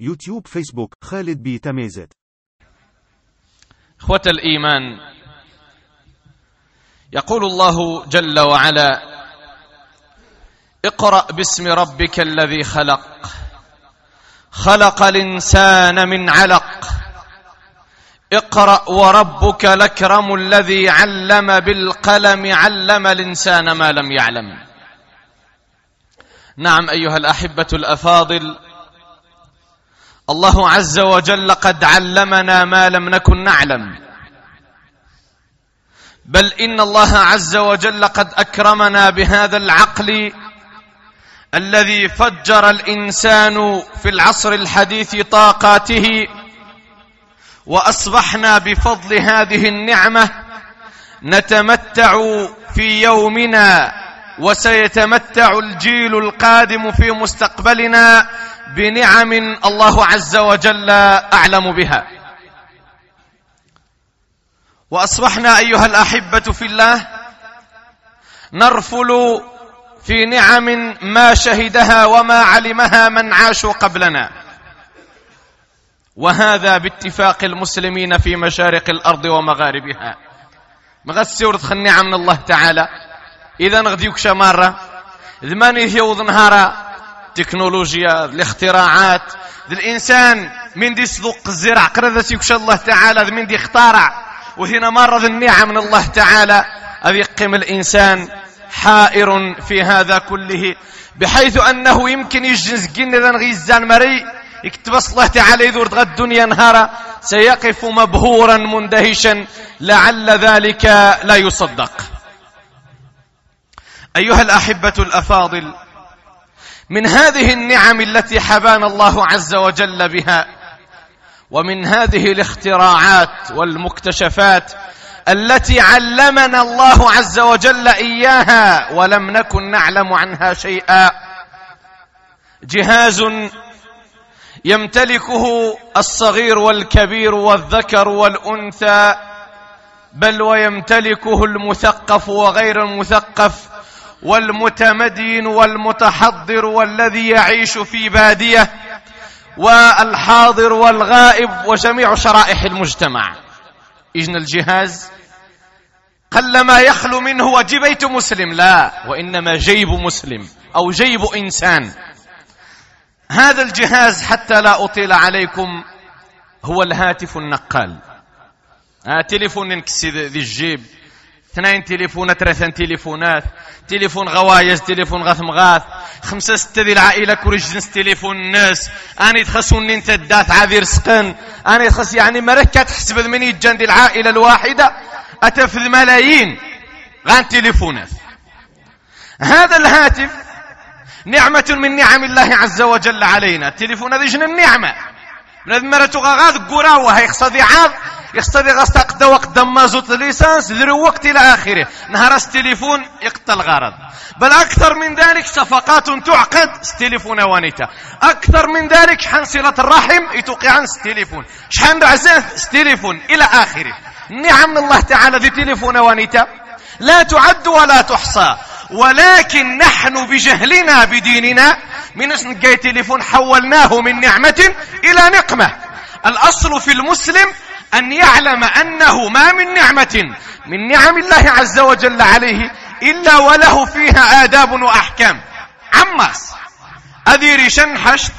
يوتيوب فيسبوك خالد بي تميزت. إخوة الإيمان يقول الله جل وعلا اقرأ باسم ربك الذي خلق خلق الإنسان من علق. اقرأ وربك الأكرم الذي علم بالقلم علم الإنسان ما لم يعلم. نعم أيها الأحبة الأفاضل الله عز وجل قد علمنا ما لم نكن نعلم. بل إن الله عز وجل قد أكرمنا بهذا العقل الذي فجر الإنسان في العصر الحديث طاقاته وأصبحنا بفضل هذه النعمة نتمتع في يومنا وسيتمتع الجيل القادم في مستقبلنا بنعم الله عز وجل أعلم بها. وأصبحنا أيها الأحبة في الله نرفل في نعم ما شهدها وما علمها من عاشوا قبلنا. وهذا باتفاق المسلمين في مشارق الأرض ومغاربها. مغسي ورد النعم من الله تعالى. إذا نغديوك شمارة. ذماني يوض نهارا تكنولوجيا الاختراعات الإنسان من دي صدق الزرع قرذة يكشى الله تعالى من دي اختارع وهنا مرض النعم من الله تعالى. أذي قم الإنسان حائر في هذا كله بحيث أنه يمكن يجنز جنة غيزان مري. يكتب الله تعالى يذور غد الدنيا نهارا. سيقف مبهورا مندهشا لعل ذلك لا يصدق. أيها الأحبة الأفاضل من هذه النعم التي حبانا الله عز وجل بها ومن هذه الاختراعات والمكتشفات التي علمنا الله عز وجل إياها ولم نكن نعلم عنها شيئا. جهاز يمتلكه الصغير والكبير والذكر والأنثى بل ويمتلكه المثقف وغير المثقف والمتمدين والمتحضر والذي يعيش في بادية والحاضر والغائب وجميع شرائح المجتمع. إجن الجهاز. قل ما يخلو منه وجبيت مسلم. لا وإنما جيب مسلم أو جيب إنسان. هذا الجهاز حتى لا أطيل عليكم هو الهاتف النقال. تليفون نكسي ذي الجيب. اثنين تليفونات ثلاثة تليفونات. تليفون غوايز تليفون غاث مغاث خمسة ستة ذي العائلة كوريج جنس تليفون الناس. أنا تخسون أنت الدات عذير سقن. أنا تخس يعني مركة تحسب من يجان دي العائلة الواحدة. أتفذ ملايين غان تليفونات. هذا الهاتف نعمة من نعم الله عز وجل علينا. التليفون هذا جن النعمة؟ من مرة غاغاذ قراوة هيخصدي عاض. يقتضي غاس قدا وقت دمازوت ليسانس ذرو وقت إلى آخره. نهار التليفون يقتل الغرض بل أكثر من ذلك صفقات تعقد ستليفون وانيتا. أكثر من ذلك شحن صلة الرحم يتوقع عن ستليفون شحن عزاه ستليفون إلى آخره. نعم الله تعالى ذي تليفون وانيتا. لا تعد ولا تحصى. ولكن نحن بجهلنا بديننا من اسم تليفون حولناه من نعمة إلى نقمة. الأصل في المسلم أن يعلم أنه ما من نعمة من نعم الله عز وجل عليه إلا وله فيها آداب وأحكام. عماس أذيري شنحشت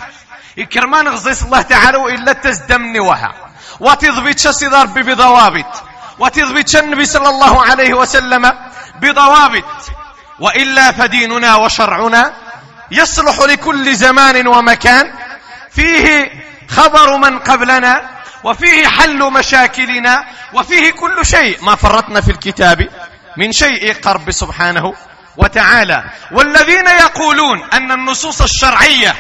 إكرمان غزيس الله تعالى إلا تزدمني وها وتضبط شسيد ربي بضوابط وتضبط النبي صلى الله عليه وسلم بضوابط. وإلا فديننا وشرعنا يصلح لكل زمان ومكان. فيه خبر من قبلنا وفيه حل مشاكلنا وفيه كل شيء. ما فرطنا في الكتاب من شيء قرب سبحانه وتعالى. والذين يقولون أن النصوص الشرعية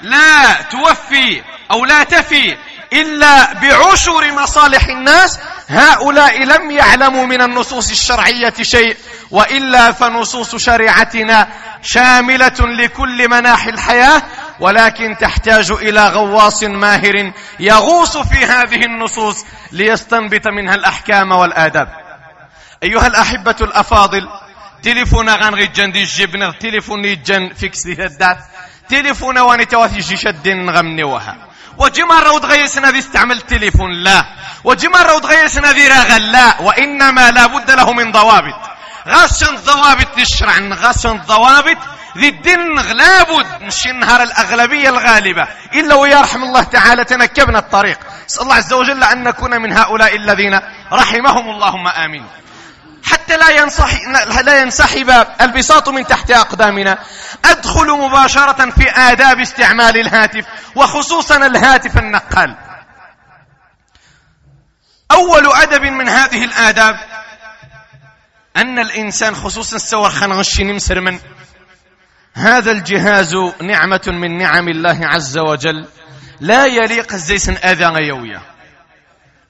لا توفي أو لا تفي إلا بعشر مصالح الناس هؤلاء لم يعلموا من النصوص الشرعية شيء وإلا فنصوص شريعتنا شاملة لكل مناحي الحياة ولكن تحتاج إلى غواص ماهر يغوص في هذه النصوص ليستنبط منها الأحكام والآداب. أيها الأحبة الأفاضل تليفون غنغي جن دي الجبن تليفون جن فيكس تليفون واني تواتي شدين غمني وها. وجي مرة وتغيسنا ذي استعمل التليفون لا. وجي مرة وتغيسنا ذي راغل لا. وإنما لابد له من ضوابط. غاسن الضوابط للشرع غاسن الضوابط ذي الدين لابد نشي نهار الأغلبية الغالبة. إلا ويرحم الله تعالى تنكبنا الطريق. نسأل الله عز وجل أن نكون من هؤلاء الذين رحمهم اللهم آمين. حتى لا ينصح لا ينسحب البساط من تحت أقدامنا. أدخل مباشرة في آداب استعمال الهاتف وخصوصا الهاتف النقال. أول أدب من هذه الآداب أن الإنسان خصوصا السور خنغش نمسر من هذا الجهاز نعمة من نعم الله عز وجل. لا يليق الزيسن أذى يويا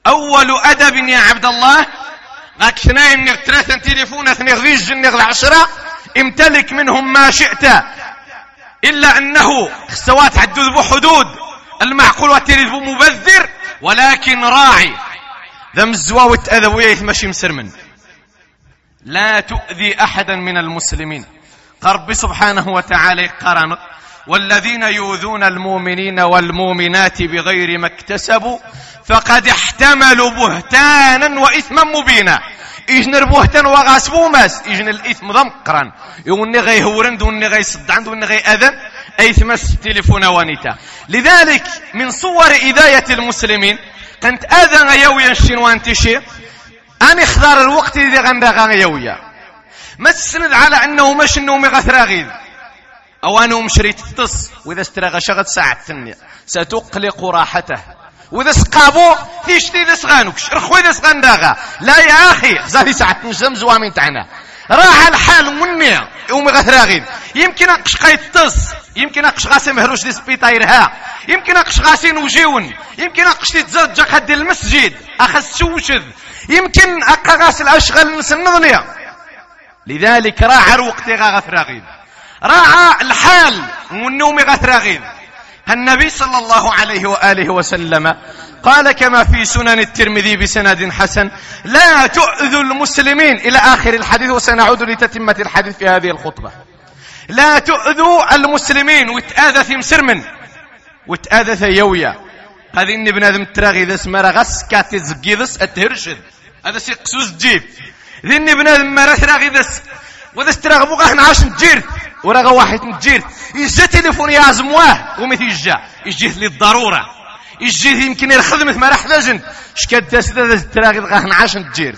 أول أدب يا عبد الله غاك شناي انك ثلاثة تليفون اثني غيج انك العشرة امتلك منهم ما شئت. إلا أنه استوات حدود بحدود المعقول وتريد مبذر ولكن راعي. ذم الزواوة أذوية ماشي مسرمن. لا تؤذي أحدا من المسلمين. قرب سبحانه وتعالى قرن. والذين يؤذون المؤمنين والمؤمنات بغير ما اكتسبوا فقد احتملوا بهتانا وإثما مبينا. إجن البهتان وغاسبو ماس. إجن الإثم ضمقرا يوني غي هورند وني غي صدعند وني غي أذن. أي ثمس تليفون وانيتا لذلك من صور إذاية المسلمين كانت أذن يويا الشنوان تشي أن اختار الوقت اللي غندا يويا ما تسند على أنه مش أنه مغثراغيذ أو أنه مشريت التص وإذا استرغى شغل ساعة ستقلق راحته. وإذا سقابو تيشتي ذا سغانوكش. رخوي ذا سغانداغا لا يا أخي زادي ساعة نجم زوامين تاعنا. راح الحال مني يوم غثراغيد يمكن أقش قيتص يمكن أقش غاسي مهروش دي سبيطايرها يمكن أقش غاسي نوجيون يمكن أقش تتزجى قد المسجد. اخس شوشذ. يمكن أقا غاسي الأشغال نسنضني لذلك راح الوقت غثراغيد راعى الحال والنوم غثراغيد النبي صلى الله عليه وآله وسلم قال كما في سنن الترمذي بسند حسن لا تؤذوا المسلمين. إلى آخر الحديث وسنعود لتتمة الحديث في هذه الخطبة. لا تؤذوا المسلمين. وتآذى في مسرمن. وتآذى في يويا. هذه بنادم تراغي ذا سمرا غس كاتي زقيدس التهرشد هذا سي قسوس جيب. ذني بنادم مرا تراغي ذس وذا استراغ بوغا إحنا عاش نجير ورغا واحد نجير يجا تليفون يعزمواه ومثل يجا. يجيه للضرورة يجيه يمكن الخدمة ما راح لازم شكاد تاسدا تراغي غاه نعاش نجير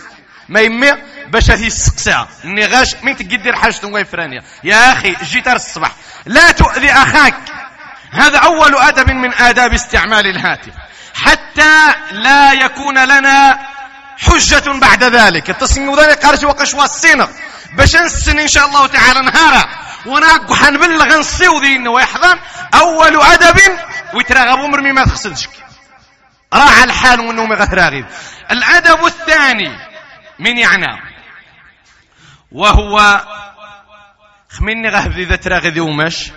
ما يمي باش هذه السقساء النغاش من تقدر حاجة ويفرانيا يا أخي جيت الصباح. لا تؤذي أخاك. هذا أول أدب من آداب استعمال الهاتف. حتى لا يكون لنا حجة بعد ذلك. التصميم ذلك قارش وقشوا السنة باش نسن إن شاء الله تعالى نهارا. وناقو حنبلغ نصيو ذي ويحضن أول أدب ويتراغبوا مرمي ما تخصدش راح الحال والنوم غثراغيب الأدب الثاني من يعنى. وهو خميني غهب ذي تراغذ ومش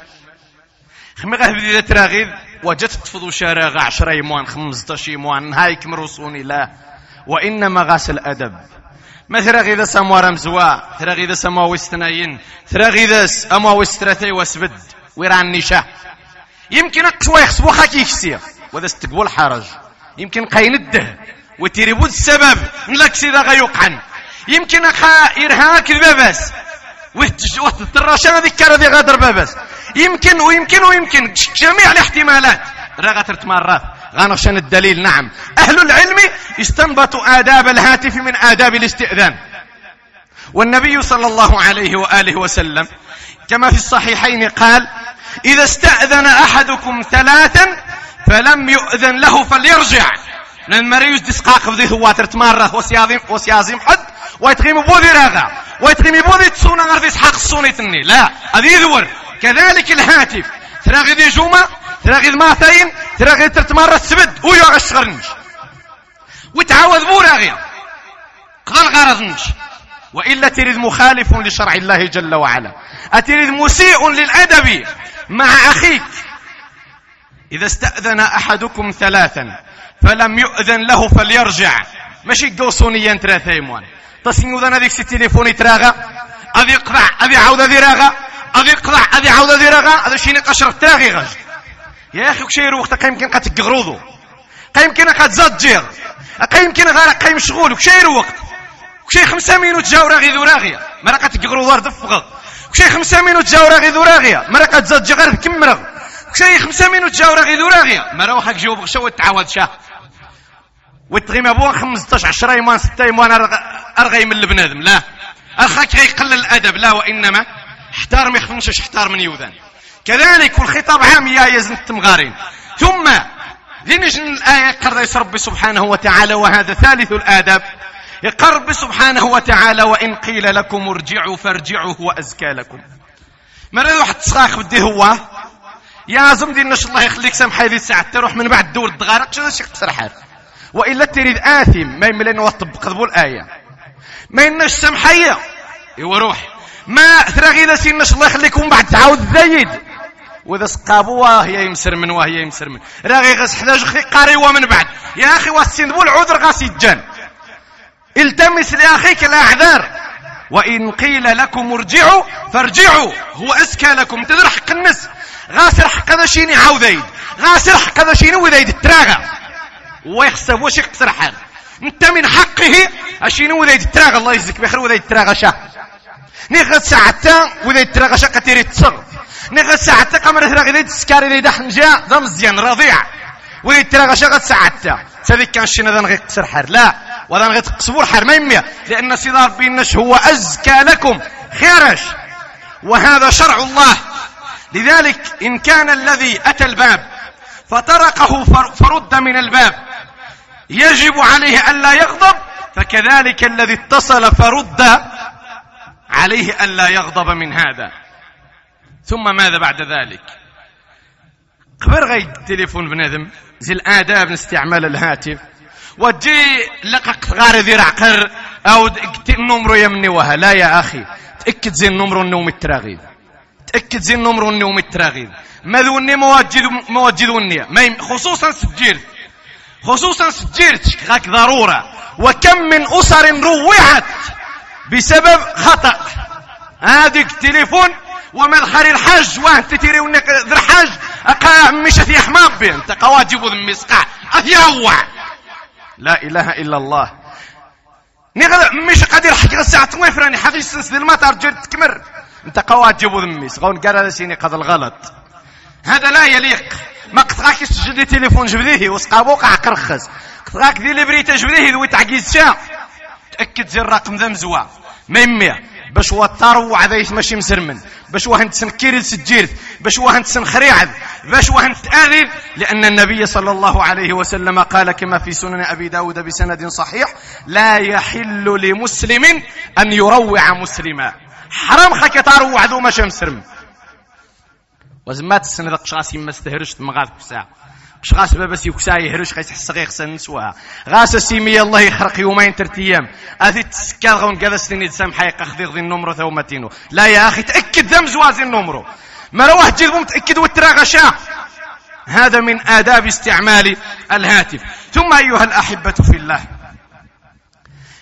خمي غهب ذي تراغذ وجدت تفضو شارع عشرة يموان خمسة يموان. هايك مروسوني لا. وإنما غاسل أدب ما ثرى ذا سموا رمزوا ثرى ذا سموا وستناين ثرى ذا سموا وسترثي وسبد ويران نشا يمكن أقصوا يخسبوا خاكي يكسير وذا استقبول حرج يمكن قينده وتريبود السبب لك سيدا غيوقعن. يمكن أخا إرهاك البابس وتتراشان ذكر ذي غادر بابس يمكن ويمكن ويمكن جميع الاحتمالات. رغت مرات غنشن الدليل نعم. أهل العلم استنبطوا آداب الهاتف من آداب الاستئذان. والنبي صلى الله عليه وآله وسلم كما في الصحيحين قال إذا استأذن أحدكم ثلاثا فلم يؤذن له فليرجع. لأن المريوز دسقاق بذي هو ترتمارة وسيازم, وسيازم حد ويتغيم بوذي راغا ويتغيم بوذي تسونا غير حق الصوني تني. لا هذه ذور. كذلك الهاتف. تراغي ذي جمعة تراغي ماثين تراغي ترتمارة السبد ويا غشغرنج وتعاوذ بوراغي قال غرضنج وإلا تريد مخالف لشرع الله جل وعلا. أتريد مسيء للأدب مع أخيك. إذا استأذن أحدكم ثلاثا فلم يؤذن له فليرجع. ماشي قوصونيا يموان تصنيو ذا هذيك التليفون تراغا. أذي قطع أذي عودة ذي راغا. أذي قطع أذي عودة ذي راغا. هذا شيني قشرة تراغي غج يا أخي وكشي وقت تقغروضو قيمكن قد زجر قيمكن غير قيم شغول وكشي وقت وكشي خمسة مينوت جاو راغي ذو راغية. ما قد تقغرو دار دفغ. وكشي خمسة مينوت جاو راغي ذو راغية. قد زجر غير كمرغ. وكشي خمسة مينوت جاو راغي ذو راغية. ما روحك جاوب غشا وتعاود شاه وتغيم ابوان 15 10 يومان 6 يومان ارغي من البنادم. لا. اخاك غيقلل الأدب. لا وإنما احتار ما يخفنش احتار من يوذان. كذلك والخطاب عام يا يزن التمغارين. ثم لنجن الآية قرر ربي سبحانه وتعالى وهذا ثالث الآداب. يقرب سبحانه وتعالى وإن قيل لكم ارجعوا فارجعوا هو أزكى لكم. مرة واحد تصاخ بدي هو يا زمدي نش الله يخليك سامحي لي ساعة تروح من بعد دور الدغارق شو شي قصر حال؟ وإلا تريد آثم ما يملين وطبق ذبو الآية. ما ينش سامحية ايوا روح ما ثرى غير سينش الله يخليكم بعد تعاود زايد وإذا سقابوا وهي يمسر من وهي يمسر من. راغي غس حداج خي قاري ومن بعد. يا أخي واسين العذر غاس يجان التمس لأخيك الاعذار وإن قيل لكم ارجعوا فارجعوا. هو أزكى لكم. تدر حق الناس غاسر حق هذا شيني عاوديد غاسر حق هذا شيني وذايد تراغى ويحسب واش يقصر حال. انت من حقه أشيني وذايد تراغى الله يجزيك بخير. وذايد تراغى شاه. نيغت ساعتا وذايد تراغى شاه كتيري تصغ نغا ساعتا قمر ثرا غير تسكاري لي دحن جا ذا مزيان رضيع. وي ترى غشا غد ساعتا كان شينا ذا نغي قصر حر. لا. ولا نغي تقصبور حر ما يميا. لأن سيدي ربي النش هو أزكى لكم. خيرش وهذا شرع الله. لذلك إن كان الذي أتى الباب فطرقه فرد من الباب. يجب عليه ألا يغضب. فكذلك الذي اتصل فرد عليه ألا يغضب من هذا. ثم ماذا بعد ذلك؟ قبل غي التليفون بنادم زي الآداب استعمال الهاتف وتجي لقق غار ذي رعقر أو النمرو يمني وها لا يا أخي تأكد زي النمرو النوم التراغيب. تأكد زي النمرو النوم التراغيب. ما ذوني مواجد مواجد وني خصوصا سجيل خصوصا سجلت غاك ضرورة. وكم من أسر روعت بسبب خطأ. هذيك التليفون ومدخل الحج وانت تيري ونك ذر حج أقا مشت يا حمام بين أنت قواجب ذم مسقع اثيوع لا إله إلا الله. نغد مش قادر حق الساعة ويفراني حفيش سنس المطار جرد تكمر. أنت قواجب ذمي غون قال هذا سيني قد الغلط. هذا لا يليق. ما قطعك تسجل لي تليفون جبديه وسقابو قاع قرخز. قطعك ذي اللي بريتا جبديه ذوي تعقيز شا تأكد زي الرقم ذا مزوا ما باش هو الطرو عذايش ماشي مسرمن باش هو هنت سنكير سجيرت. باش هنت سنخريعد باش هنت آذن لأن النبي صلى الله عليه وسلم قال كما في سنن أبي داود بسند صحيح لا يحل لمسلم أن يروع مسلما. حرام خاك تروع ذو ماشي مسرم وزمات السنة ذاك شغاسي ما استهرشت مغاث ساعة. مش غاس بابا يكسا يهرش غيس حس غي خصن نسواها غاس سيمي الله يخرق يومين ثلاث أيام هذه تسكر غون كذا سنين سام حقيقة خذي غذي النمرو ثومتينو لا يا أخي تأكد ذم زوازي النمرو ما لو واحد جيب متاكد وترى غشا هذا من آداب استعمال الهاتف. ثم أيها الأحبة في الله.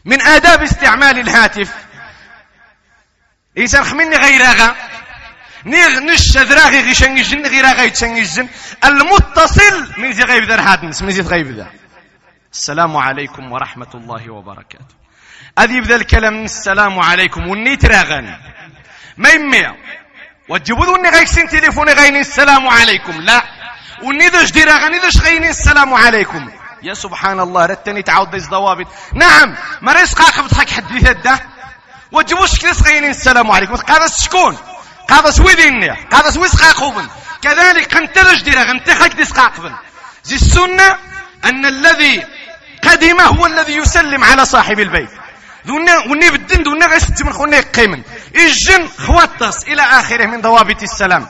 من آداب استعمال الهاتف. إذا خمني غير نيغ نش ذراغي غي شنجن غي تشنجن المتصل من زي غيب ذر هادنس من زي غيب ذا السلام عليكم ورحمة الله وبركاته. أذي بذا الكلام السلام عليكم. وني تراغن. ما يمي وتجيبوا وني غيكسين تليفوني غيني. السلام عليكم. لا. وني داش دير غني داش غيني. السلام عليكم. يا سبحان الله رتني تعود ديز ضوابط نعم. ما ريس قاقب تحك حد ده وتجيبوش كنس غيني. السلام عليكم. هذا شكون؟ قاضس ويدين قاضس ويسقاقوبن كذلك قنتلج ديرا غنتخك ديسقاقبن زي السنة أن الذي قدم هو الذي يسلم على صاحب البيت. ذونا وني بالدين ذونا غيست من خونا قيمن. الجن خواتس إلى آخره من ضوابط السلام.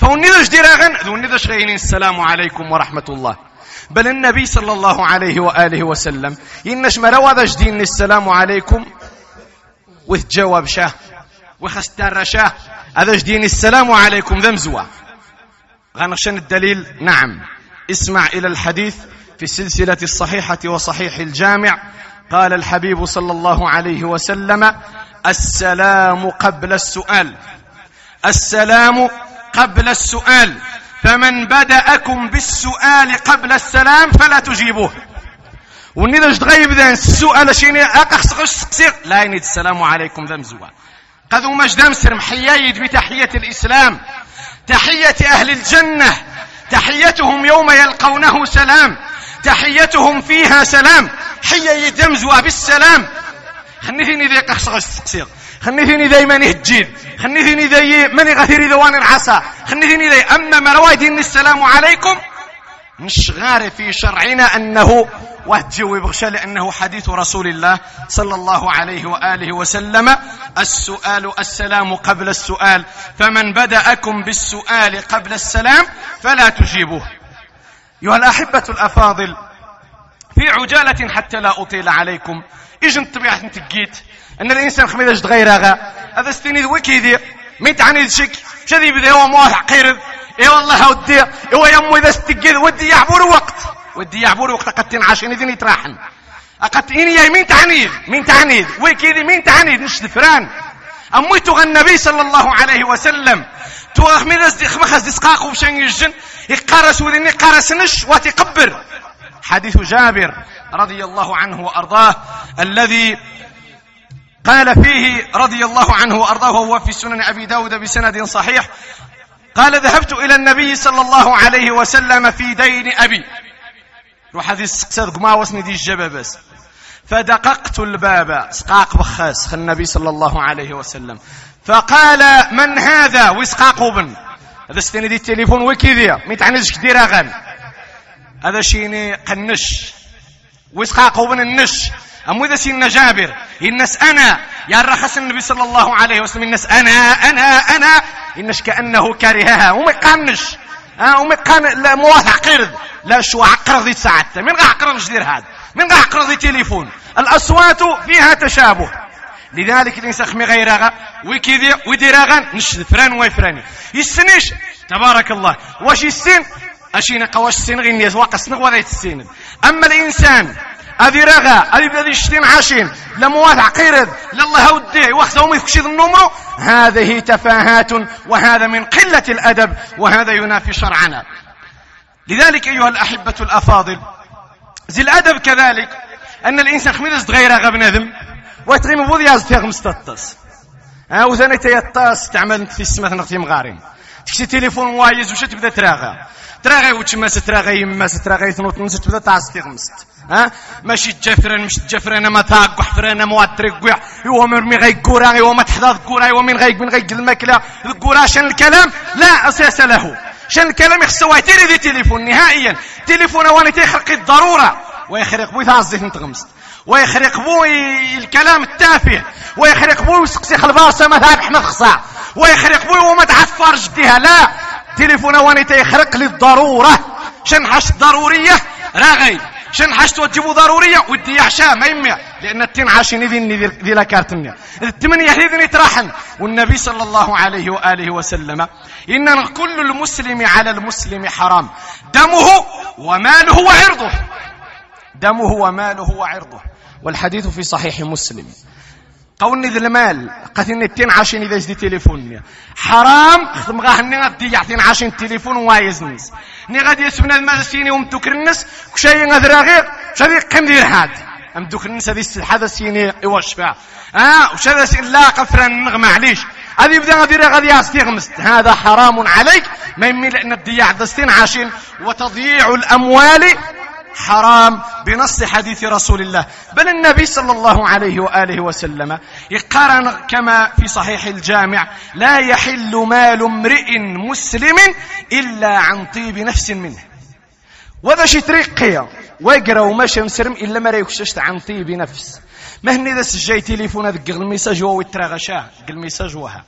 فوني ذاش ديراغن ذوني ذاش غينين السلام عليكم ورحمة الله. بل النبي صلى الله عليه وآله وسلم إنش مروا ذاش دين السلام عليكم وتجاوب شاه. وخستار رشاه هذا جدين السلام عليكم ذمزوا غنشن الدليل؟ نعم. اسمع إلى الحديث في السلسلة الصحيحة وصحيح الجامع. قال الحبيب صلى الله عليه وسلم السلام قبل السؤال. السلام قبل السؤال. فمن بدأكم بالسؤال قبل السلام فلا تجيبوه. وني تغيب ذا السؤال شيني سقسيق لا ينيد. السلام عليكم ذا قذو مجدام سرم حيايد بتحية الإسلام تحية أهل الجنة تحيتهم يوم يلقونه سلام تحيتهم فيها سلام حيايد مزوا بالسلام خنيتيني ذي قخص غش سقسيق خنيتيني ذي ماني هجيد خنيتيني ذي ماني غثيري ذوان العصا خنيتيني ذي أما مروايدين السلام عليكم. مش غار في شرعنا أنه وهتجوي بغشا لأنه حديث رسول الله صلى الله عليه وآله وسلم. السؤال السلام قبل السؤال. فمن بدأكم بالسؤال قبل السلام فلا تجيبوه. أيها الأحبة الأفاضل في عجالة حتى لا أطيل عليكم. إجن طبيعة تقيت أن الإنسان خميدة غيرها هذا ستيني وكيدي مين تعني شك؟ شذي بذي هو موافع قيرد اي والله ودي ايوا يمو إذا استقيد ودي يعبر وقت. ودي يعبر وقت قد تنعشين اذن يتراحن أقد إني يا مين تعنيد مين تعنيد. ويكيدي مين تعنيد نش فران أمي تغى النبي صلى الله عليه وسلم. تغى خميز خمخز دسقاق وشان يجن. يقارس وذن يقارس نش وتقبر حديث جابر رضي الله عنه وأرضاه الذي قال فيه رضي الله عنه وأرضاه وهو في سنن أبي داود بسند صحيح قال ذهبت إلى النبي صلى الله عليه وسلم في دين أبي. روح هذه السقسات ما وصني دي الجبابس فدققت الباب. سقاق بخاس. خل النبي صلى الله عليه وسلم. فقال من هذا؟ وسقاق بن هذا ستني دي التليفون وكذا ميتعنيش كدير أغن هذا شيني قنش. وسقاق بن النش. أمو إذا سينا جابر. الناس أنا. يا رخص النبي صلى الله عليه وسلم. الناس أنا أنا أنا. إنش كأنه كرهها وما يقنش. وما يقن لا موافع قرض لا شو عقرض ساعته من غا عقرض جدير هذا من غا عقرض تليفون. الأصوات فيها تشابه. لذلك الإنسان خمي غيرها وكذا وديراغا نش فران ويفراني يسنيش تبارك الله. واش يسين أشينا قواش السين غير واقع وذا يتسين أما الإنسان هذه رغا هذه بدا يشتين عاشين لا موافع قيرد لا الله وديه وخذهم يفكشي النمرو هذه تفاهات وهذا من قلة الأدب وهذا ينافي شرعنا. لذلك أيها الأحبة الأفاضل زي الأدب كذلك أن الإنسان خميدة غير غب ندم ويتغيم بوذي ياز فيها مستطس ها وثاني تيطاس تعمل في السماء نغتي مغارين تكشي تليفون وايز وش تبدا تراغى تراغي وتشما ستراغي يما ستراغي ثنوت تبدا تعس تغمست ها? ماشي تجفرن مش تجفرن ما تاق حفرن ما ترقع هو مرمي غي كورا هو ما تحضر كورا هو من غي من غي الماكله الكورا شان الكلام؟ لا أساس له. شان الكلام؟ يخصو تيري دي تليفون نهائيا. تليفون واني تيخرق الضرورة. ويخرق بو تعزيت نتغمست ويخرق بو الكلام التافه. ويخرق بو يسقسي خلباصه ما ذابح ما تخصع ويخرق بو وما تعفر جديها. لا تليفون واني تيخرق للضرورة. شنحش ضرورية؟ راغي. شن حشت وتجيبوا ضرورية؟ ودي يحشا ما يمي لأن التين عاشين ذي ذي لكارتنيا التمنية ذي يتراحن والنبي صلى الله عليه وآله وسلم إن كل المسلم على المسلم حرام. دمه وماله وعرضه. دمه وماله وعرضه. والحديث في صحيح مسلم. قولني ذا المال. قتلني التين عاشين إذا جدي تليفون. حرام. خدم غاه ني غادي يعطينا عاشين تليفون وايزنس ني غادي يسبنا المال سيني ومتوكر الناس. كشاي غادرا غير. شادي قم دير هاد أم دوك الناس هذه هذا سيني ايوا شفا آه وش هذا لا قفران نغمى عليش هذه بدا غادي غادي يستغمس هذا حرام عليك. ما يمي لأن الضياع دستين عاشين وتضييع الأموال حرام بنص حديث رسول الله. بل النبي صلى الله عليه وآله وسلم يقارن كما في صحيح الجامع لا يحل مال امرئ مسلم إلا عن طيب نفس منه. وذا شي طريقية ويقرأ وماشي مسرم إلا ما يكششت عن طيب نفس. ما هني ذا سجاي تليفون هذا الميساج هو ويتراغشاه الميساج وها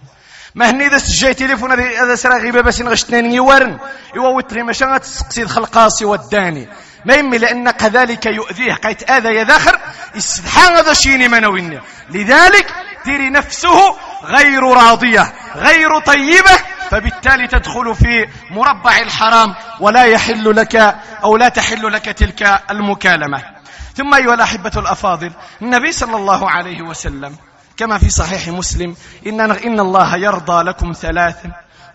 ما هني اذا سجاي تليفون هذا سرا غيبة باش نغشتني يورن ايوا وتري ماشي غتسقسي الخلقاسي والداني. ما يمي لأن كذلك يؤذيه. قيت آذى يذاخر استدحان هذا شيني منويني لذلك تري نفسه غير راضية غير طيبة فبالتالي تدخل في مربع الحرام ولا يحل لك أو لا تحل لك تلك المكالمة. ثم أيها الأحبة الأفاضل النبي صلى الله عليه وسلم كما في صحيح مسلم إن, إن الله يرضى لكم ثلاث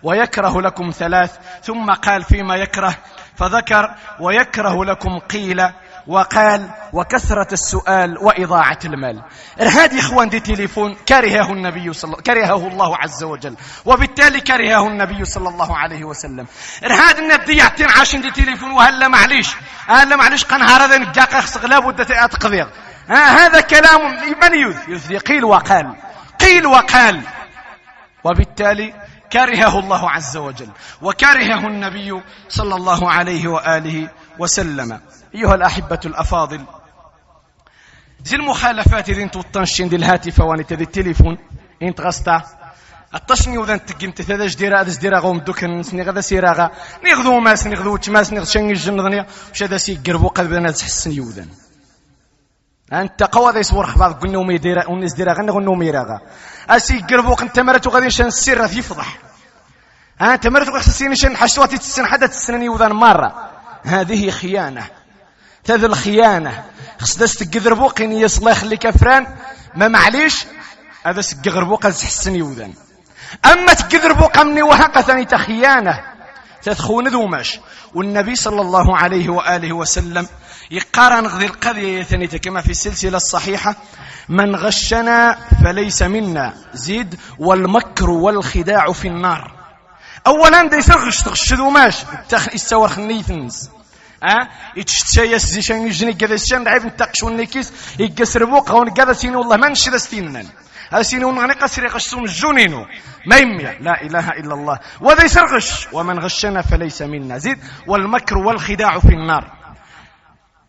ويكره لكم ثلاث ثم قال فيما يكره فذكر ويكره لكم قيل وقال وكثرة السؤال وإضاعة المال. هذه إخوان دي تليفون كرهه النبي صلى كرهه الله عز وجل. وبالتالي كرهه النبي صلى الله عليه وسلم. هذا النبي يعطين عاشن دي تليفون وهلا معليش. هلا معليش قنهار هذا نجاق غلا بد تقضيغ هذا كلام من يث قيل وقال. قيل وقال. وبالتالي كرهه الله عز وجل وكرهه النبي صلى الله عليه وآله وسلم. أيها الأحبة الأفاضل زي المخالفات إذن توطنشين دي الهاتف واني تدي التليفون انت غستا. التصني وذن تقيمت تذا جديرا هذا جديرا غوم دوكن سني سيراغا. نغذو ماس نغذو تماس نغذو شنج الجنة وش هذا سي قربو قد بنا تحسن يوذن أنت قوى ذا يصور حفاظ قلنا ومي ديرا غنى غنى ومي راغا. أسي قربو انت مرتو غادي شان السر يفضح. انت مرتو غادي تسين شان حشواتي تسن حدا تسنني وذان مرة. هذه خيانة. تذ الخيانة خص تقذر بوقين يصلي يخليك فران ما معليش هذا سقغر بوقا تحسن يوذن أما تقذر بوقا مني وهقة ثاني تخيانة تدخون ذوماش والنبي صلى الله عليه وآله وسلم يقارن غذي القضية ثانية كما في السلسلة الصحيحة من غشنا فليس منا زيد والمكر والخداع في النار. اولا دي سرغش تغش ذوماش استوى خنيثنز ها؟ يتشتشي زي شان يجني كذا شان عيب نتاقش ونكيس يقسر بوق هون كذا سيني والله ما نشي ستينن هذا سيني ونغني قصر يغشون الجنينو ما يمي. لا إله إلا الله. وذا يسرغش ومن غشنا فليس منا زيد والمكر والخداع في النار.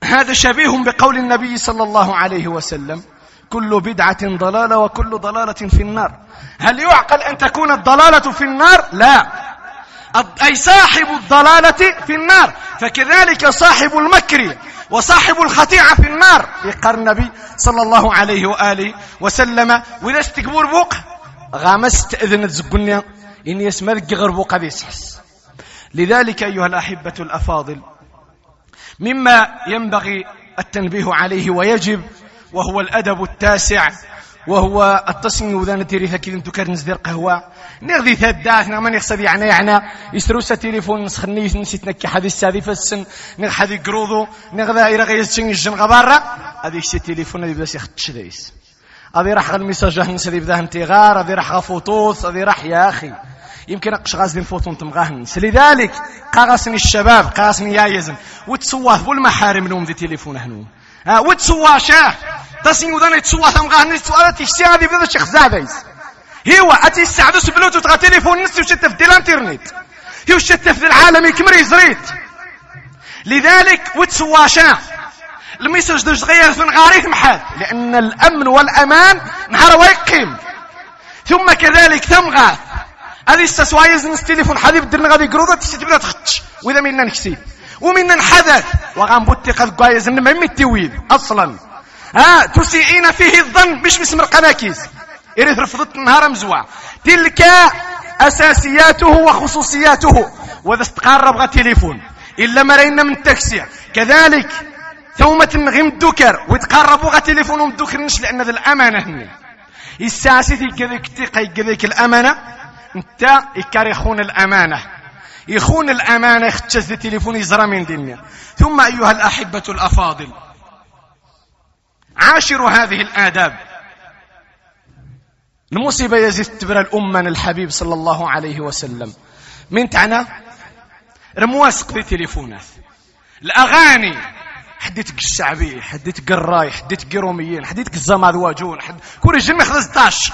هذا شبيه بقول النبي صلى الله عليه وسلم. كل بدعة ضلالة وكل ضلالة في النار. هل يعقل أن تكون الضلالة في النار؟ لا. أي صاحب الضلالة في النار. فكذلك صاحب المكر وصاحب الخطيعة في النار. يقر النبي صلى الله عليه وآله وسلم. وإذا استكبر بوق غامست إذن تزقني. إن يسمى غير بوق لذلك أيها الأحبة الأفاضل مما ينبغي التنبيه عليه ويجب وهو الأدب التاسع وهو التصميم وذان تيري ثكيد انتو كرنز دير قهوة. نغذي ثدات نغمان يخصد يعني يعني يسروسا تليفون نسخني نسيت نكي حدي السادي فالسن نغ حدي قروضو نغذا إيرا غيزتشن الجن غبارة. هذه الشي تليفون هذه بس يختش دايس هذه راح الميساج هنس هذه بدا انتغار هذه راح غفوطوث هذه راح يا أخي. يمكن أقش غازلين فوتون تمغاهنس لذلك قاغسني الشباب قاغسني يا يزن وتسواه بالمحارم لهم ذي تليفون هنوم ها وتسوا شاه. تسين ودان يتسوا ثم غان سؤال تشتي هذه بدا شيخ زاديس هو اتي السعدوس بلوتوث غا تليفون نسي وشت في الانترنت هي وشت في العالم كمري زريت. لذلك وتسوا شاه. الميساج دوش غير في غاريك محال. لأن الأمن والأمان نهار ويقيم. ثم كذلك تمغى. هذه استسوايز نس تليفون حبيب درنا غادي قروضه تشتي تبدا تخطش وإذا منا نكسي. ومن انحدث وغنبوتي قد كوايز ما التويد أصلا. ها تسيئين فيه الظن مش مسمر قناكيز. إذا رفضت نهار مزوع. تلك أساسياته وخصوصياته. وإذا استقار بغى تليفون إلا مرينا من التاكسي كذلك ثومة غيم الدكر ويتقربوا غا تليفون الدكر لأن ذا الأمانة هني. الساسي كذلك تقي كذلك الأمانة. انت يكاريخون الأمانة. يخون الأمانة يختشز التليفون يزرى من دنيا ثم أيها الأحبة الأفاضل عاشروا هذه الآداب. المصيبة يزيد تبرى الأمة الحبيب صلى الله عليه وسلم. من تعنى؟ رمواسق في تليفونات الأغاني حديتك الشعبي حديتك الراي حديتك الروميين حديتك الزمادواجون حد... كل جن خلصتاش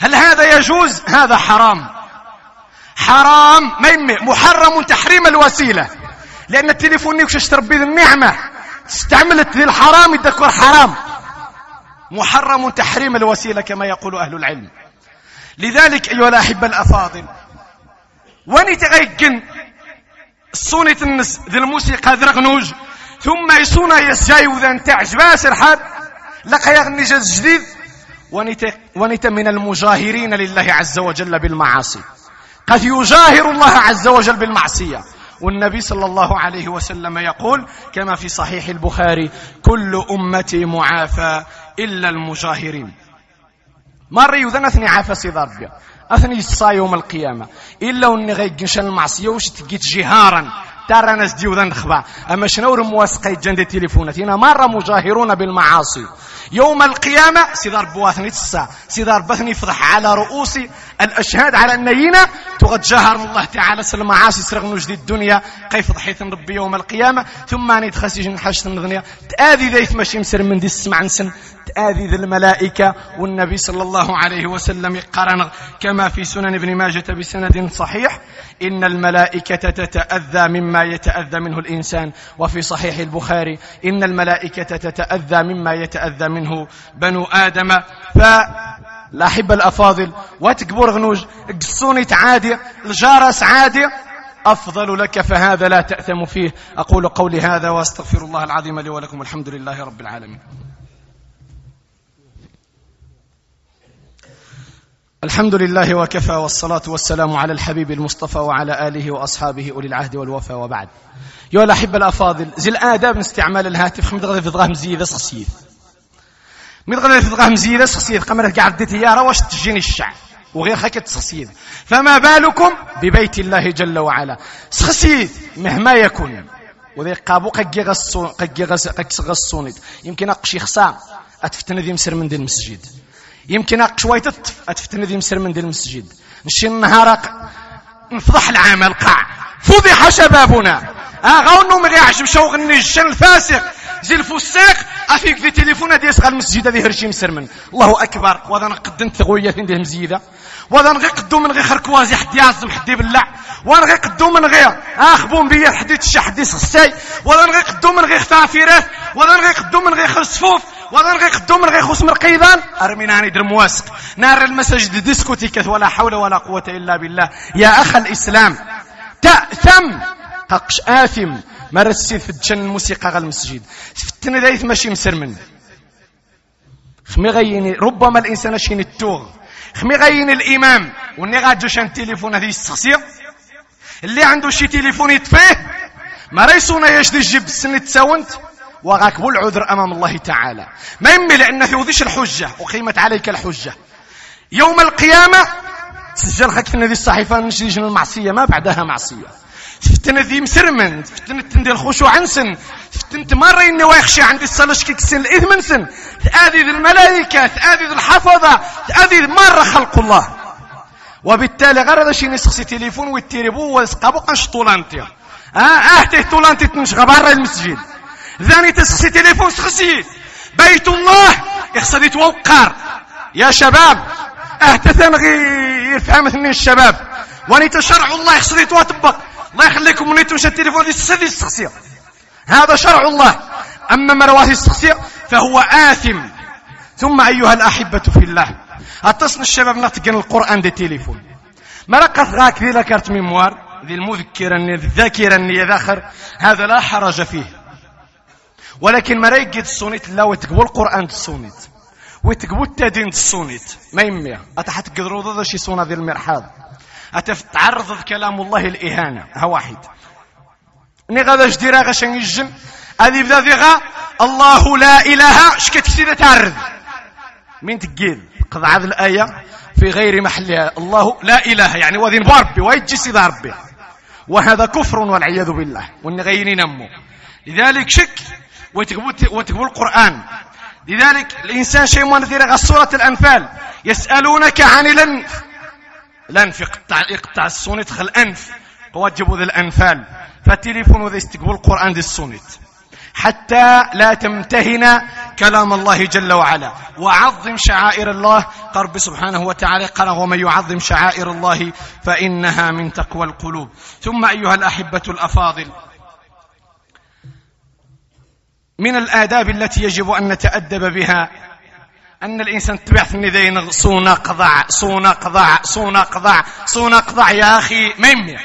هل هذا يجوز؟ هذا حرام. حرام محرم تحريم الوسيلة. لأن التليفون يكشش تربي النعمة. استعملت ذي الحرام يذكر حرام. محرم تحريم الوسيلة كما يقول أهل العلم. لذلك أيها الأحبة الأفاضل واني تغيقن صونة النس ذي الموسيقى ذرغنوج ثم يصونا يسجاي وذا نتاع جباسر حد لقى يغني جديد. ونت من المجاهرين لله عز وجل بالمعاصي. قد يجاهر الله عز وجل بالمعصية. والنبي صلى الله عليه وسلم يقول كما في صحيح البخاري كل أمتي معافى إلا المجاهرين. مر يذنثني عافى سيداربيا أثني الصا يوم القيامة. إلا وني غيكنشان المعصية واش تجيت جهارا ترى ناس ديو ذا نخبع أما شنو رمواسقي جند تليفونات؟ هنا مره مجاهرون بالمعاصي. يوم القيامة سيدار بواثني تسا سيدار بثني فضح على رؤوس الأشهاد على النينة تغجهر الله تعالى سلم عاسي سرغ نجد الدنيا. كيف ضحيت ربي يوم القيامة؟ ثم أني تخسي جن حشت الدنيا. تآذي ذيث ماشي مسر من دي السمع نسن. تآذي ذي الملائكة والنبي صلى الله عليه وسلم يقارن. كما في سنن ابن ماجة بسند صحيح إن الملائكة تتأذى مما يتأذى منه الإنسان. وفي صحيح البخاري إن الملائكة تتأذى مما يتأذى منه بنو آدم. ف الأحبة الأفاضل. واتكبر غنوج. قصوني تعادي. الجارس عادي. أفضل لك فهذا لا تأثم فيه. أقول قولي هذا وأستغفر الله العظيم لي ولكم. والحمد لله رب العالمين. الحمد لله وكفى والصلاة والسلام على الحبيب المصطفى وعلى آله وأصحابه أولي العهد والوفاء وبعد. يا الأحبة الأفاضل زي الآداب من استعمال الهاتف. خمد غير في ضغاه مزيدة سخسيث. من غير في ضغاه مزيدة سخسيث. قمرة قاعد ديتي يا واش تجيني الشعب وغير حكة سخسيث فما بالكم؟ ببيت الله جل وعلا. سخسيث! مهما يكون وذي قابو قد غصونيت يمكن أقشي خصام أتفتن ذي مسر من دي المسجد. يمكن شوية أتفتن ذي مسر من دي المسجد. نشي النهار نفضح العمل قاع. فضح شبابنا. آه غاونو ما يعجب شوق النجشن الفاسق. زي الفساق أفيك في تليفون صغار المسجد هذه هرشي مسرمن الله أكبر. وهذا نقدم ثغويه ندير مزيده وهذا نغي قدو من غير خركوازي حد يعزم حد يبلع. وأنا غي قدو من غير أخبون بيا حد يتشا حد يسخساي وهذا نغي قدو من غير خفافيرات وهذا نغي قدو من غير خرصفوف وهذا نغي قدو من غير خوس مرقيضان ارمينا ندير مواسق نار المساجد ديسكوتيكات ولا حول ولا قوة إلا بالله. يا أخ الإسلام تأثم قاقش آثم. ما رسي في الجن الموسيقى غا المسجد. فتن دايث ماشي مسرمن. خمي غيني ربما الإنسان شين التوغ خمي غيني الإمام وني غاجو شان تليفون هذه السخسية اللي عنده شي تليفون يطفيه ما ريسونا ياش دي جيب السن تساونت وغاك العذر أمام الله تعالى. ما يمي لأن في الحجة وقيمت عليك الحجة. يوم القيامة سجل خاك في الصحيفة نشري المعصية ما بعدها معصية. فتنة ذي مسرمن فتنة تندي الخشوع عنسن فتنة مرة إني ويخشى عندي الصلاة كيك سن الإثم سن تآذي ذي الملائكة تآذي ذي الحفظة تآذي مرة خلق الله وبالتالي غير هذا شي نسخسي تليفون ويتيربو ويسقابو قنش طولانتي آه آه تيه طولانتي تنشغى برا المسجد ذاني تسخسي تليفون سخسي بيت الله يخصد يتوقر يا شباب آه تثنغي يفهم الشباب واني تشرع الله يخصد يتوطبق الله يخليكم من يتوش التليفون يستخدي الشخصية هذا شرع الله. أما مرواه الشخصية فهو آثم. ثم أيها الأحبة في الله أتصل الشباب نتقن القرآن دي تليفون. مرقة غاك ذي ذكرت ميموار ذي المذكرة الذاكرة النية ذاخر هذا لا حرج فيه. ولكن ما يقد الصونيت لا وتقبل القرآن الصونيت وتقبل التدين الصونيت ما يمي أتحت قدروا ضد شي صونة ذي المرحاض. أتتعرض كلام الله الإهانة؟ ها واحد. ني جديرا غاش يجن هذه بدا فيها الله لا إله. شكت كسيدة تعرض؟ من تقيل. قضى هذه الآية في غير محلها. الله لا إله. يعني وذين بربي ويجي سيد ربي. وهذا كفر والعياذ بالله. وان غيري نمو. لذلك شك وتقبل القرآن. لذلك الإنسان شيء ما نذير سورة الأنفال. يسألونك عن الأنف. الأنف يقطع, يقطع السونيت خل الأنف. وجبوا ذي الأنفال. فالتليفون ذي استقبل القرآن ذي السونيت. حتى لا تمتهن كلام الله جل وعلا. وعظم شعائر الله. قرب سبحانه وتعالى قال ومن يعظم شعائر الله فإنها من تقوى القلوب. ثم أيها الأحبة الأفاضل من الآداب التي يجب أن نتأدب بها أن الإنسان تبعث الندين صونا قضع صونا قضع صونا قضع صونا قضع يا أخي ما يمي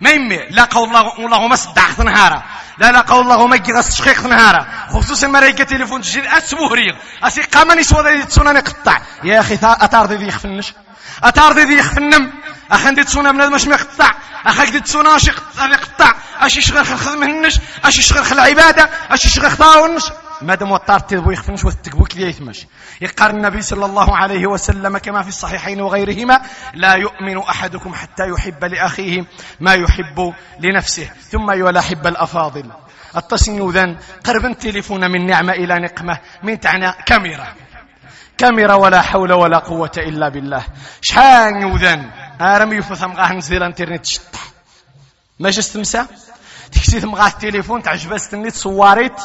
ما يمي لا قول الله والله ما صدعت نهارا لا لا قول الله ما يجي شقيق نهارا خصوصا مريكة تليفون تجي أسبوهري أسي قامني سوى ذي تسونا قطع يا أخي أتار ذي يخفنش؟ أتار ذي يخفنم؟ أخن دي تسونا بنادم مش مقطع أخاك دي تسونا أشي شغل خل خدمهنش أشي شغل خل عبادة أشي شغل خطاونش؟ مادام وطار تذبو يخفنش وتكبوك ليه يثمش يقال النبي صلى الله عليه وسلم كما في الصحيحين وغيرهما لا يؤمن أحدكم حتى يحب لأخيه ما يحب لنفسه ثم أيها الأحبة الأفاضل. التصنيو ذن قرب التليفون من نعمة إلى نقمة من تعنى كاميرا. كاميرا ولا حول ولا قوة إلا بالله. شحال يوذن ارمي يفثم غاه نزيل إنترنت شطح. ماش استمسا تكسي تمغاه التليفون تعجبها ستني تصواريت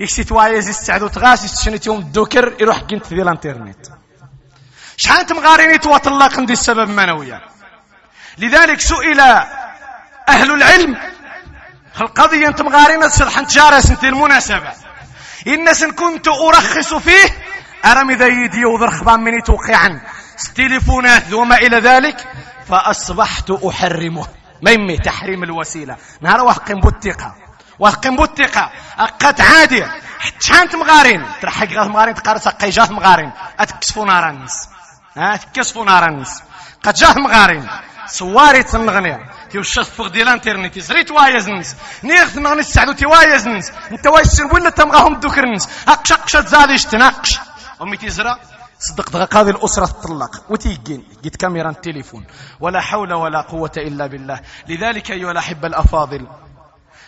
يكسي توايز يستعدو تغاس يستشنيت يوم الدوكر يروح قنت ذي الانترنت. شحال تمغاريني توطلق دي السبب منويا. لذلك سئل أهل العلم القضية انت مغارين الصلح جارس انت المناسبة؟ إن كنت أرخص فيه أرمي ذا يدي وذر خبان مني توقعا تليفونات وما إلى ذلك فأصبحت أحرمه. ما يمي تحريم الوسيلة. نهار وحقن بوتيقة وحقن بوتيقة أقات عادي. شحال مغارين. ترحق غاث مغارين تقارس قيجات مغارين. أتكسفوا نار الناس أتكسفوا نار الناس قد جاه مغارين. سواري تنغني. تيو الشفق ديال الانترنت زريت وايزنس نيغ نغني السعدو تي وايزنس انت وايز ولا تمغاهم دوكرنس اقش اقش تزاديش تناقش امي تيزرا. صدق دغا هذه الأسرة تطلق. وتيجين. جيت كاميرا التليفون. ولا حول ولا قوة إلا بالله. لذلك أيها الأحبة الأفاضل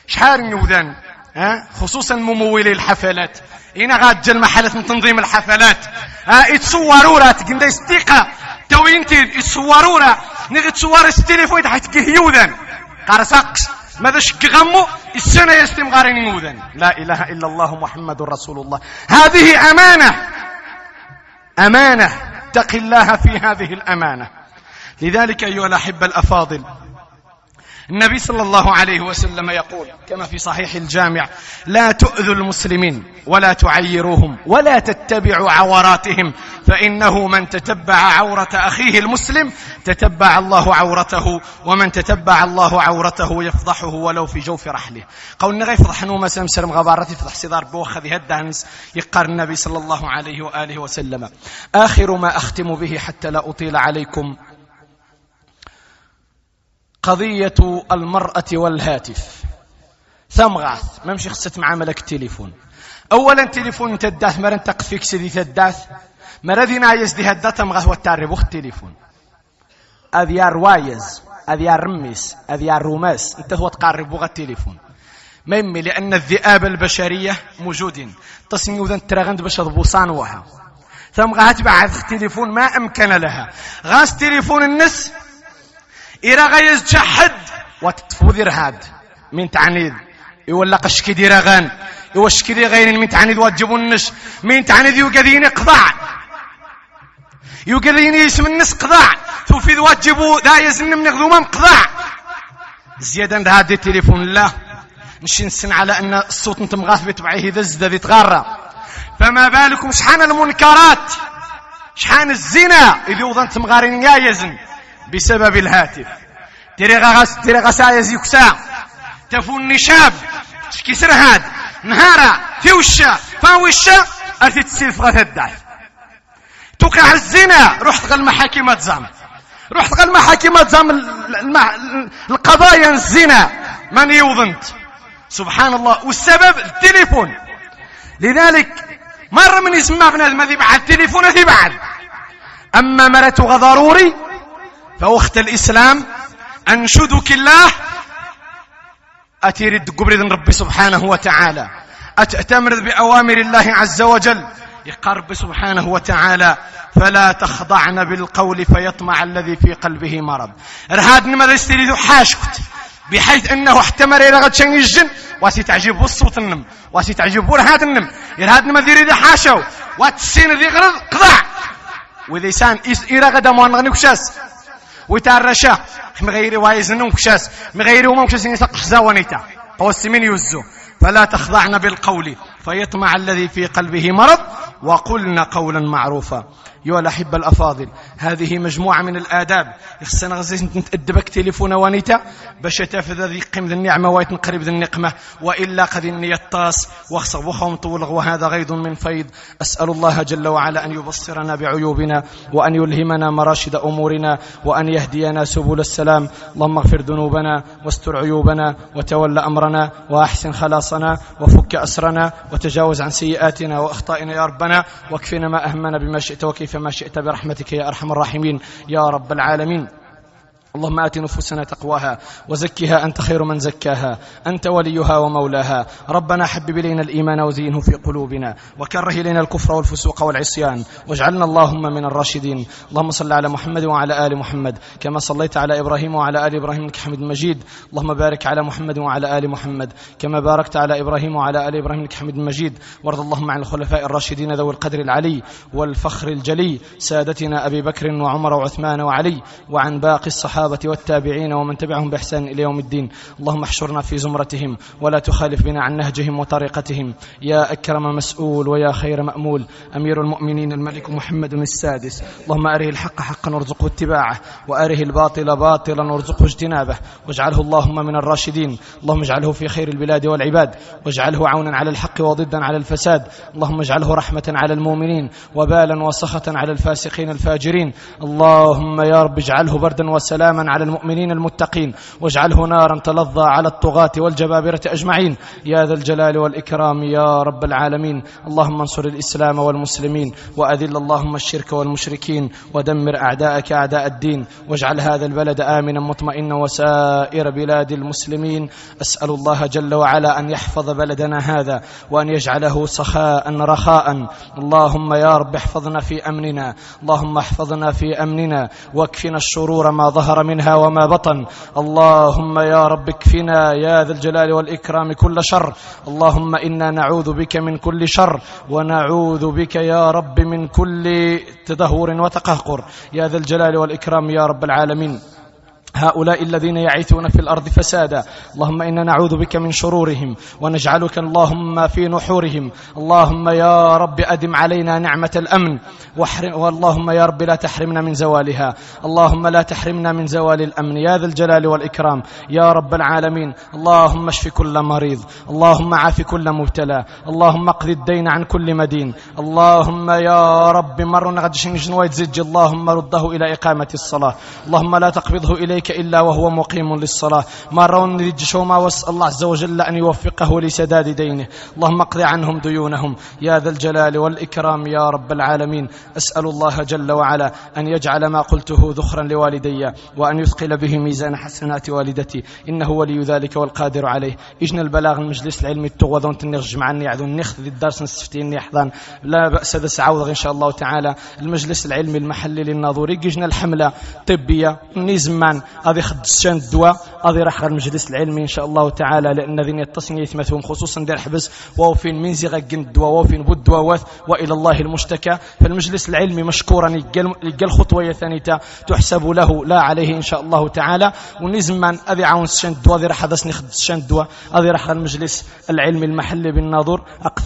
شحال نوذان ها؟ خصوصا ممولي الحفلات. إنا غاد جا المحلات من تنظيم الحفلات. ها يتصوروا راه تقندا استيقا توينتي يتصوروا راه نغي تصور التليفون حيت يوذان قرصقش ماذا شك غمو؟ السنة يستم غارين يوذان لا إله إلا الله محمد رسول الله. هذه أمانة. أمانة. اتق الله في هذه الأمانة. لذلك أيها الأحبة الأفاضل النبي صلى الله عليه وسلم يقول كما في صحيح الجامع لا تؤذوا المسلمين ولا تعيروهم ولا تتبعوا عوراتهم فإنه من تتبع عورة أخيه المسلم تتبع الله عورته ومن تتبع الله عورته يفضحه ولو في جوف رحله. قول غير يفضح نوما سمسر غبارتي يفضح سيدار بوخ ذي الدانس يقار النبي صلى الله عليه وآله وسلم. آخر ما أختم به حتى لا أطيل عليكم قضية المرأة والهاتف. ثم غاث. ما مشي خصت مع ملك التليفون. اولا تليفون تداث مرن تقفيك سيدي تداث. مرذينا يزدي هدا تمغاث والتارب وقت التليفون اذيار وايز اذيار رميس اذيار روماس انت هو تقارب بغا التليفون. ما يمي لأن الذئاب البشرية موجودين. تصنيو ذا تراغند باش ضبوصان وها ثم غات بعد التليفون ما أمكن لها. غاس تليفون النس إرا غيز جحد وتتفوذر هاد من تعنيد. يولا قشكي دير غان يوشكي دي غير من تعنيد واجبوا النش. من تعنيد يوقدين قضاع. يوقدين يسم النس قضاع. توفيد واجبوا دا يزن من غذوما قضاع. زيادة هذا التليفون لا. نشي نسن على أن الصوت انت مغاث بتبعيه دز ذي تغرى فما بالكم شحان المنكرات؟ شحان الزنا؟ إذا وضنت مغارين يا يزن. بسبب الهاتف. تري غاس تري غسا يزيكسا تفو النشاب كسر هاد نهارا. توشا فاوشا. ارتي تسير فغا الدعف توقع الزنا. رحت غا المحاكم تزام رحت غا المحاكم تزام القضايا الزنا. من يوظنت سبحان الله والسبب التليفون. لذلك مرة من يسمى بنادم هذه بعد التليفون هذه بعد. أما مرته ضروري فوقت الإسلام أنشدك الله. أتيرد قبرد ربي سبحانه وتعالى. أتأتمر بأوامر الله عز وجل. يقرب سبحانه وتعالى. فلا تخضعن بالقول فيطمع الذي في قلبه مرض. رهاد نما يستريد حاشكت. بحيث أنه احتمر إلى غد شن الجن. واسي تعجب الصوت النم. واسي تعجب رهاد النم. رهاد نما يريد حاشو. واتسين ذي غرض قضع وذيسان إلى غدا موان كشاس. ويتعرشا مغيري وايزنون كشاس. مغيري وما كشاس يسق حزاونيتا قوس من يوزو. فلا تخضعن بالقول. فيطمع الذي في قلبه مرض. وقلنا قولا معروفا. أيها الأحبة الأفاضل. هذه مجموعة من الآداب. خصنا غزي نتأدبك تليفون وانيتا. باش تافذ ذي قيم ذي النعمة وأيت نقرب ذي النقمة. وإلا قد إني الطاس وخصب وخوم طول وهذا غيض من فيض. أسأل الله جل وعلا أن يبصرنا بعيوبنا وأن يلهمنا مراشد أمورنا وأن يهدينا سبل السلام. اللهم اغفر ذنوبنا واستر عيوبنا وتول أمرنا وأحسن خلاصنا وفك أسرنا وتجاوز عن سيئاتنا وأخطائنا يا ربنا واكفنا ما أهمنا بما شئت وكيف ما شئت برحمتك يا أرحم الراحمين. يا رب العالمين. اللهم آت نفوسنا تقواها وزكها أنت خير من زكاها. أنت وليها ومولاها. ربنا حبب إلينا الإيمان وزينه في قلوبنا وكره إلينا الكفر والفسوق والعصيان واجعلنا اللهم من الراشدين. اللهم صل على محمد وعلى آل محمد كما صليت على إبراهيم وعلى آل إبراهيم إنك حميد مجيد. اللهم بارك على محمد وعلى آل محمد كما باركت على إبراهيم وعلى آل إبراهيم إنك حميد مجيد. وارض اللهم عن الخلفاء الراشدين ذوي القدر العلي والفخر الجلي. سادتنا أبي بكر وعمر وعثمان وعلي وعن باقي الصحابة الصحابة والتابعين ومن تبعهم بإحسان إلى يوم الدين. اللهم احشرنا في زمرتهم ولا تخالف بنا عن نهجهم وطريقتهم. يا أكرم مسؤول ويا خير مأمول. أمير المؤمنين الملك محمد السادس. اللهم أره الحق حقا وارزقه اتباعه. وأره الباطل باطلا وارزقه اجتنابه. واجعله اللهم من الراشدين. اللهم اجعله في خير البلاد والعباد. واجعله عونا على الحق وضدا على الفساد. اللهم اجعله رحمة على المؤمنين. وبالا وسخة على الفاسقين الفاجرين. اللهم يا رب اجعله بردا وسلاما على المؤمنين المتقين. واجعله نارا تلظى على الطغاة والجبابرة أجمعين. يا ذا الجلال والإكرام يا رب العالمين. اللهم انصر الإسلام والمسلمين. وأذل اللهم الشرك والمشركين. ودمر أعداءك أعداء الدين. واجعل هذا البلد آمنا مطمئنا وسائر بلاد المسلمين. أسأل الله جل وعلا أن يحفظ بلدنا هذا. وأن يجعله سخاء رخاء. اللهم يا رب احفظنا في أمننا. اللهم احفظنا في أمننا. واكفنا الشرور ما ظهر منها وما بطن. اللهم يا رب اكفنا يا ذا الجلال والإكرام كل شر. اللهم إنا نعوذ بك من كل شر ونعوذ بك يا رب من كل تدهور وتقهقر. يا ذا الجلال والإكرام يا رب العالمين. هؤلاء الذين يعيثون في الأرض فسادا. اللهم إنا نعوذ بك من شرورهم ونجعلك اللهم في نحورهم. اللهم يا رب أدم علينا نعمة الأمن. واللهم يا رب لا تحرمنا من زوالها. اللهم لا تحرمنا من زوال الأمن. يا ذا الجلال والإكرام. يا رب العالمين. اللهم اشف كل مريض. اللهم عاف كل مبتلى. اللهم اقض الدين عن كل مدين. اللهم يا رب مر غدش جنوايت زج اللهم رده إلى إقامة الصلاة. اللهم لا تقبضه إليك عليك إلا وهو مقيم للصلاة. ما رون ما واسأل الله عز وجل أن يوفقه لسداد دينه. اللهم اقض عنهم ديونهم. يا ذا الجلال والإكرام يا رب العالمين. أسأل الله جل وعلا أن يجعل ما قلته ذخرا لوالدي وأن يثقل به ميزان حسنات والدتي. إنه ولي ذلك والقادر عليه. إجنا البلاغ المجلس العلمي التغوذون تنغج معنا يعذون. نخذ الدرس نستفتين يحضان لا بأس بس عوض إن شاء الله تعالى. المجلس العلمي المحلي للناظوري. جيجنا الحملة طبية. نيزمان غادي خدشان الدواء غادي راح المجلس العلمي إن شاء الله تعالى لأن ذين يتصن يثمثهم خصوصا دير حبس وفين من زي غن الدواء وفين بود الدواوات وإلى الله المشتكى. فالمجلس العلمي مشكورا يلقى الخطوه ثانية تحسب له لا عليه إن شاء الله تعالى. ونزمان اذي عاون شان الدواء ذي راح هذا نخد شان الدواء. اذي راح المجلس العلمي المحلي بالناظور.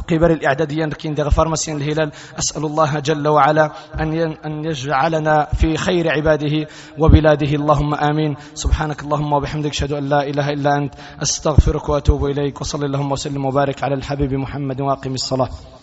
قبل الإعدادية كين دغ فارماسيين الهلال. أسأل الله جل وعلا أن أن يجعلنا في خير عباده وبلاده. اللهم آمين. سبحانك اللهم وبحمدك أشهد أن لا إله إلا أنت أستغفرك وأتوب إليك وصلى اللهم وسلم وبارك على الحبيب محمد وأقم الصلاة.